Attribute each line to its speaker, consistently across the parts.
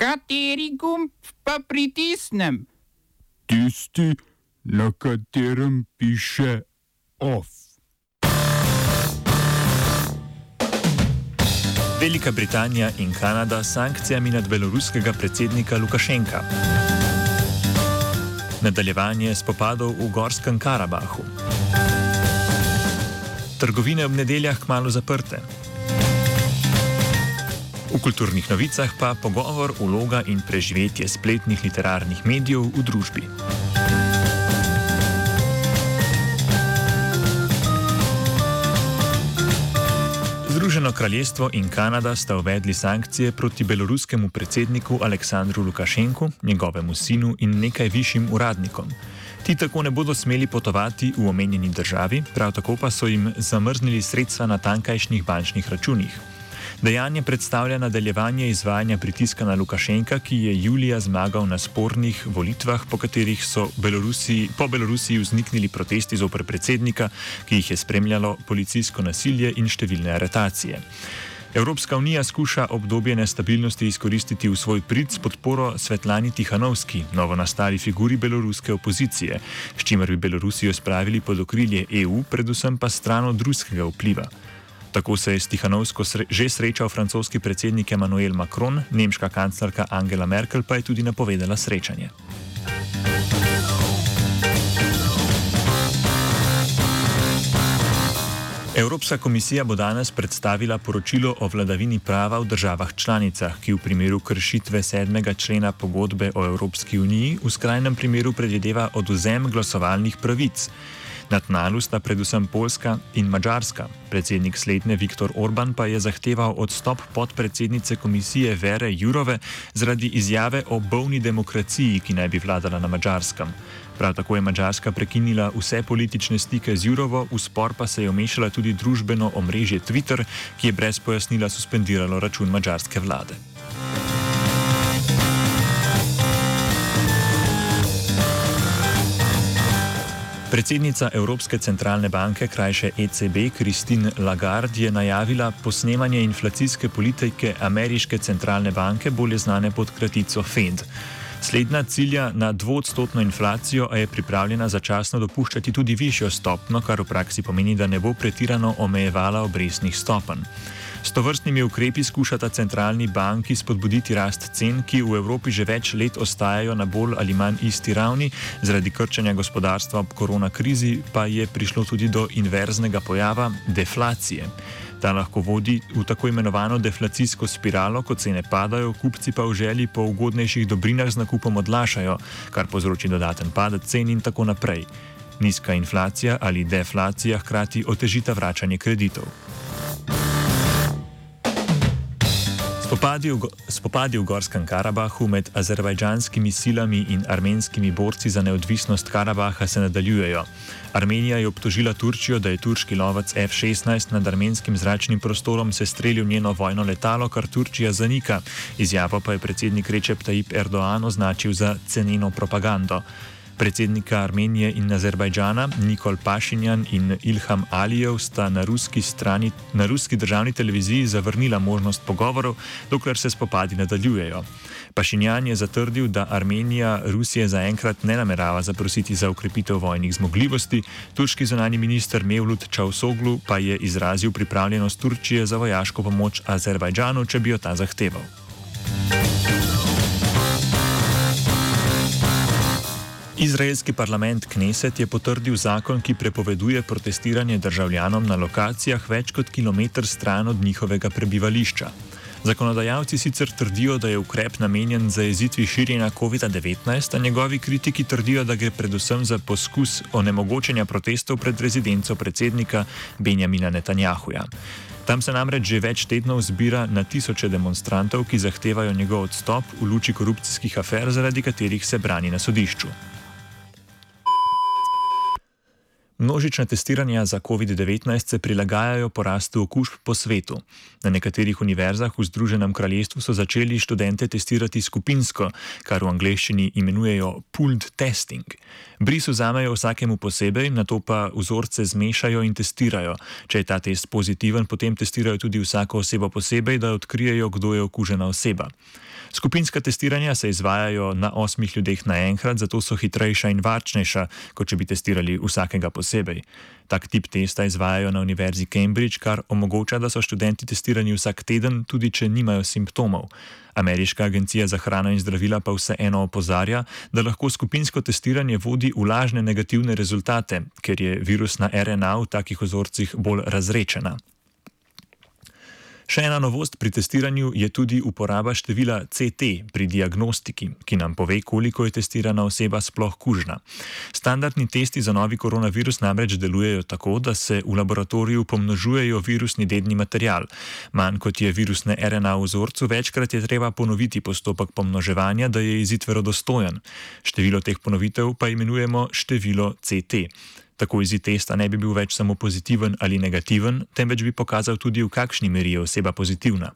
Speaker 1: Kateri gumb pa pritisnem?
Speaker 2: Tisti, na katerem piše OF.
Speaker 3: Velika Britanija in Kanada s sankcijami nad beloruskega predsednika Lukašenka. Nadaljevanje spopadov v Gorskem Karabahu. Trgovine ob nedeljah kmalo zaprte. V kulturnih novicah pa pogovor, vloga in preživetje spletnih literarnih medijev v družbi. Združeno kraljestvo in Kanada sta uvedli sankcije proti beloruskemu predsedniku Aleksandru Lukašenku, njegovemu sinu in nekaj višjim uradnikom. Ti tako ne bodo smeli potovati v omenjeni državi, prav tako pa so jim zamrznili sredstva na tankajšnjih bančnih računih. Dejanje predstavlja nadaljevanje izvajanja pritiska na Lukašenka, ki je julija zmagal na spornih volitvah, po katerih so Belorusiji, po Belorusiji vzniknili protesti zoper predsednika, ki jih je spremljalo policijsko nasilje in številne aretacije. Evropska unija skuša obdobje nestabilnosti izkoristiti v svoj prid s podporo Svetlani Tihanovski, novo nastali figuri beloruske opozicije, s čimer bi Belorusijo spravili pod okrilje EU, predvsem pa stran od ruskega vpliva. Tako se je s Tihanovsko sre že srečal francoski predsednik Emmanuel Macron, nemška kanclerka Angela Merkel pa je tudi napovedala srečanje. Evropska komisija bo danes predstavila poročilo o vladavini prava v državah članicah, ki v primeru kršitve 7. člena pogodbe o Evropski uniji v skrajnem primeru predvideva oduzem glasovalnih pravic. Na tnalu sta predvsem Poljska in Mačarska. Predsednik slednje Viktor Orban pa je zahteval odstop podpredsednice komisije Vere Jurove zaradi izjave o bolni demokraciji, ki naj bi vladala na Mačarskem. Prav tako je Mačarska prekinila vse politične stike z Jurovo, v spor pa se je omešala tudi družbeno omrežje Twitter, ki je brez pojasnila suspendiralo račun mačarske vlade. Predsednica Evropske centralne banke, krajše ECB, Christine Lagarde, je najavila posnemanje inflacijske politike Ameriške centralne banke, bolje znane pod kratico FED. Slednja cilja na dvodstotno inflacijo, a je pripravljena začasno dopuščati tudi višjo stopno, kar v praksi pomeni, da ne bo pretirano omejevala obresnih stopenj. S tovrstnimi ukrepi skušata centralni banki spodbuditi rast cen, ki v Evropi že več let ostajajo na bolj ali manj isti ravni, zaradi krčanja gospodarstva ob korona krizi pa je prišlo tudi do inverznega pojava deflacije. Ta lahko vodi v tako imenovano deflacijsko spiralo, ko cene padajo, kupci pa v želji po ugodnejših dobrinah z nakupom odlašajo, kar povzroči dodaten padec cen in tako naprej. Nizka inflacija ali deflacija hkrati otežita vračanje kreditov. Spopadi v, spopadi v Gorskem Karabahu med azerbajdžanskimi silami in armenskimi borci za neodvisnost Karabaha se nadaljujejo. Armenija je obtožila Turčijo, da je turški lovac F-16 nad armenskim zračnim prostorom sestrelil njeno vojno letalo, kar Turčija zanika. Izjavo pa je predsednik Recep Tayyip Erdoğan označil za ceneno propagando. Predsednika Armenije in Azerbajdžana Nikol Pašinjan in Ilham Alijev sta na ruski, strani, na ruski državni televiziji zavrnila možnost pogovorov, dokler se spopadi nadaljujejo. Pašinjan je zatrdil, da Armenija Rusije zaenkrat ne namerava zaprositi za ukrepitev vojnih zmogljivosti, turški zonani minister Mevlut Čavsoglu pa je izrazil pripravljenost Turčije za vojaško pomoč Azerbajdžanu, če bi jo ta zahteval. Izraelski parlament Kneset je potrdil zakon, ki prepoveduje protestiranje državljanom na lokacijah več kot kilometr stran od njihovega prebivališča. Zakonodajalci sicer trdijo, da je ukrep namenjen zajezitvi širjenja COVID-19, a njegovi kritiki trdijo, da gre predvsem za poskus onemogočenja protestov pred rezidenco predsednika Benjamina Netanjahuja. Tam se namreč že več tednov zbira na tisoče demonstrantov, ki zahtevajo njegov odstop v luči korupcijskih afer, zaradi katerih se brani na sodišču. Množična testiranja za COVID-19 se prilagajajo porastu okužb po svetu. Na nekaterih univerzah v Združenem kraljestvu so začeli študente testirati skupinsko, kar v angleščini imenujejo pooled testing. Bris vzamejo vsakemu posebej, na to pa vzorce zmešajo in testirajo. Če je ta test pozitiven, potem testirajo tudi vsako osebo posebej, da odkrijejo, kdo je okužena oseba. Skupinska testiranja se izvajajo na osmih ljudeh naenkrat, zato so hitrejša in varčnejša, kot če bi testirali vsakega posebej. Tak tip testa izvajajo na Univerzi Cambridge, kar omogoča, da so študenti testirani vsak teden, tudi če nimajo simptomov. Ameriška agencija za hrano in zdravila pa vseeno opozarja, da lahko skupinsko testiranje vodi v lažne negativne rezultate, ker je virusna RNA v takih ozorcih bolj razrečena. Še ena novost pri testiranju je tudi uporaba števila CT pri diagnostiki, ki nam pove, koliko je testirana oseba sploh kužna. Standardni testi za novi koronavirus namreč delujejo tako, da se v laboratoriju pomnožujejo virusni dedni material. Manj kot je virusne RNA v vzorcu, večkrat je treba ponoviti postopek pomnoževanja, da je izid verodostojen. Število teh ponovitev pa imenujemo število CT. Tako izid testa ne bi bil več samo pozitiven ali negativen, temveč bi pokazal tudi, v kakšni meri je oseba pozitivna.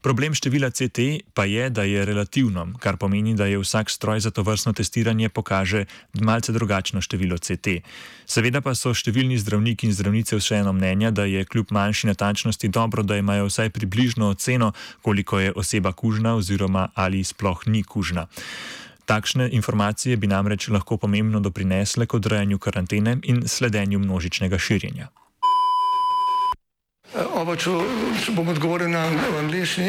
Speaker 3: Problem števila CT pa je, da je relativno, kar pomeni, da je vsak stroj za to vrstno testiranje pokaže malce drugačno število CT. Seveda pa so številni zdravniki in zdravnice vseeno mnenja, da je kljub manjši natančnosti dobro, da imajo vsaj približno oceno, koliko je oseba kužna oziroma ali sploh ni kužna. Takšne informacije bi namreč lahko pomembno doprinesle k odrejanju karantene in sledenju množičnega širjenja.
Speaker 4: Oba, če, če bom odgovoril na angliški.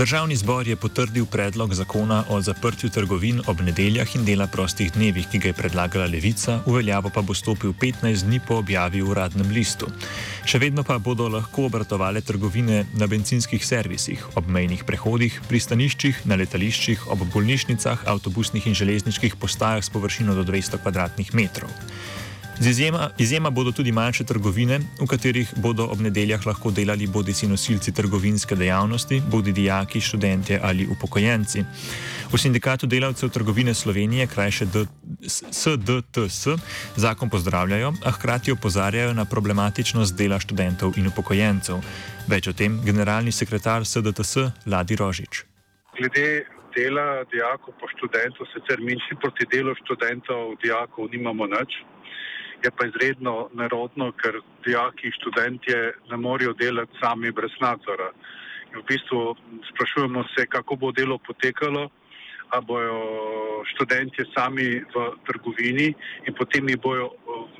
Speaker 3: Državni zbor je potrdil predlog zakona o zaprtju trgovin ob nedeljah in dela prostih dnevih, ki ga je predlagala Levica, uveljavo pa bo stopil 15 dni po objavi v uradnem listu. Še vedno pa bodo lahko obratovale trgovine na benzinskih servisih, ob mejnih prehodih, pristaniščih, na letališčih, ob bolnišnicah, avtobusnih in železniških postajah s površino do 200 km2. Izjema, izjema bodo tudi manjše trgovine, v katerih bodo ob nedeljah lahko delali bodi si nosilci trgovinske dejavnosti, bodi dijaki, študente ali upokojenci. V sindikatu delavcev trgovine Slovenije, krajše SDTS, zakon pozdravljajo, a hkrati opozarjajo na problematičnost dela študentov in upokojencev. Več o tem generalni sekretar SDTS Ladi Rožič.
Speaker 5: Glede dela dijakov po študentu, sicer mi proti delu študentov, dijakov nimamo nič je pa izredno nerodno, ker dijaki in študentje ne morejo delati sami brez nadzora. In v bistvu sprašujemo se, kako bo delo potekalo, a bojo študentje sami v trgovini in potem jih bojo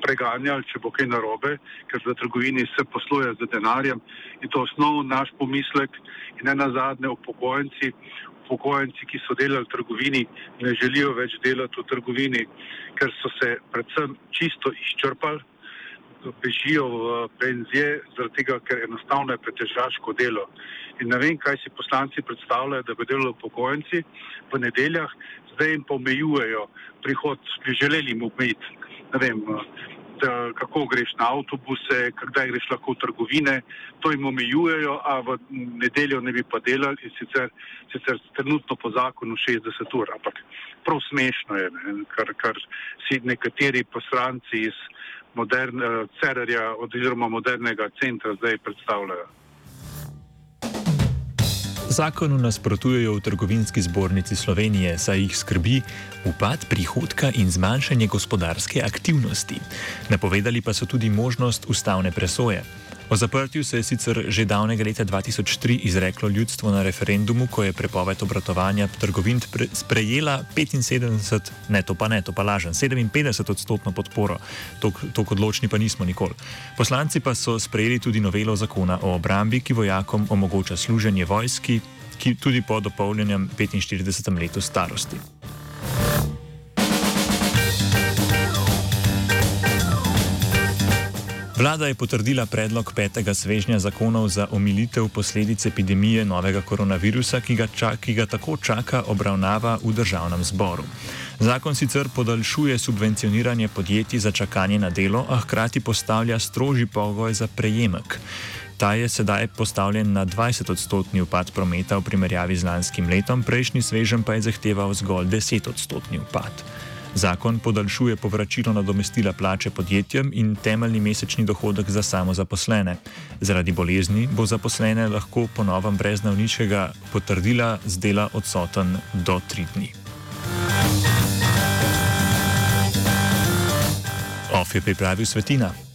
Speaker 5: preganjali, če bo kaj narobe, ker v trgovini se posluje z denarjem. In to je osnovno naš pomislek. In ne nazadnje upokojenci upokojenci, ki so delali v trgovini, ne želijo več delati v trgovini, ker so se predvsem čisto izčrpali, bežijo v penzije, zaradi tega, ker enostavno je pretežaško delo. In ne vem, kaj si poslanci predstavljajo, da bi delali upokojenci v nedeljah, zdaj jim pomejujejo prihod, bi želeli jim omejiti. Ne vem, Eh, kako greš na avtobuse, kdaj greš lahko v trgovine, to jim omejujejo, a v nedeljo ne bi pa delali in sicer, sicer trenutno po zakonu 60 ur, ampak prav smešno je, ne, kar, kar si nekateri poslanci iz moderne, uh, Cererja oziroma modernega centra zdaj predstavljajo.
Speaker 3: Zakonu nasprotujejo v trgovinski zbornici Slovenije, saj jih skrbi upad prihodka in zmanjšanje gospodarske aktivnosti. Napovedali pa so tudi možnost ustavne presoje. O zaprtju se je sicer že davnega leta 2003 izreklo ljudstvo na referendumu, ko je prepoved obratovanja trgovin sprejela 75, ne to pa ne, to pa lažen, 57 odstotno podporo, to kot odločni pa nismo nikoli. Poslanci pa so sprejeli tudi novelo zakona o obrambi, ki vojakom omogoča služenje vojski, ki tudi po dopolnjenem 45. letu starosti. Vlada je potrdila predlog petega svežnja zakonov za omilitev posledic epidemije novega koronavirusa, ki ga, ča, ki ga tako čaka obravnava v državnem zboru. Zakon sicer podaljšuje subvencioniranje podjetij za čakanje na delo, a hkrati postavlja strožji pogoj za prejemek. Ta je sedaj postavljen na 20-odstotni upad prometa v primerjavi z lanskim letom, prejšnji svežen pa je zahteval zgolj 10-odstotni upad. Zakon podaljšuje povračilo nadomestila plače podjetjem in temeljni mesečni dohodek za samozaposlene. Zaradi bolezni bo zaposlene lahko ponovem brez navničkega potrdila z dela odsoten do tri dni. OF je pripravil svetina.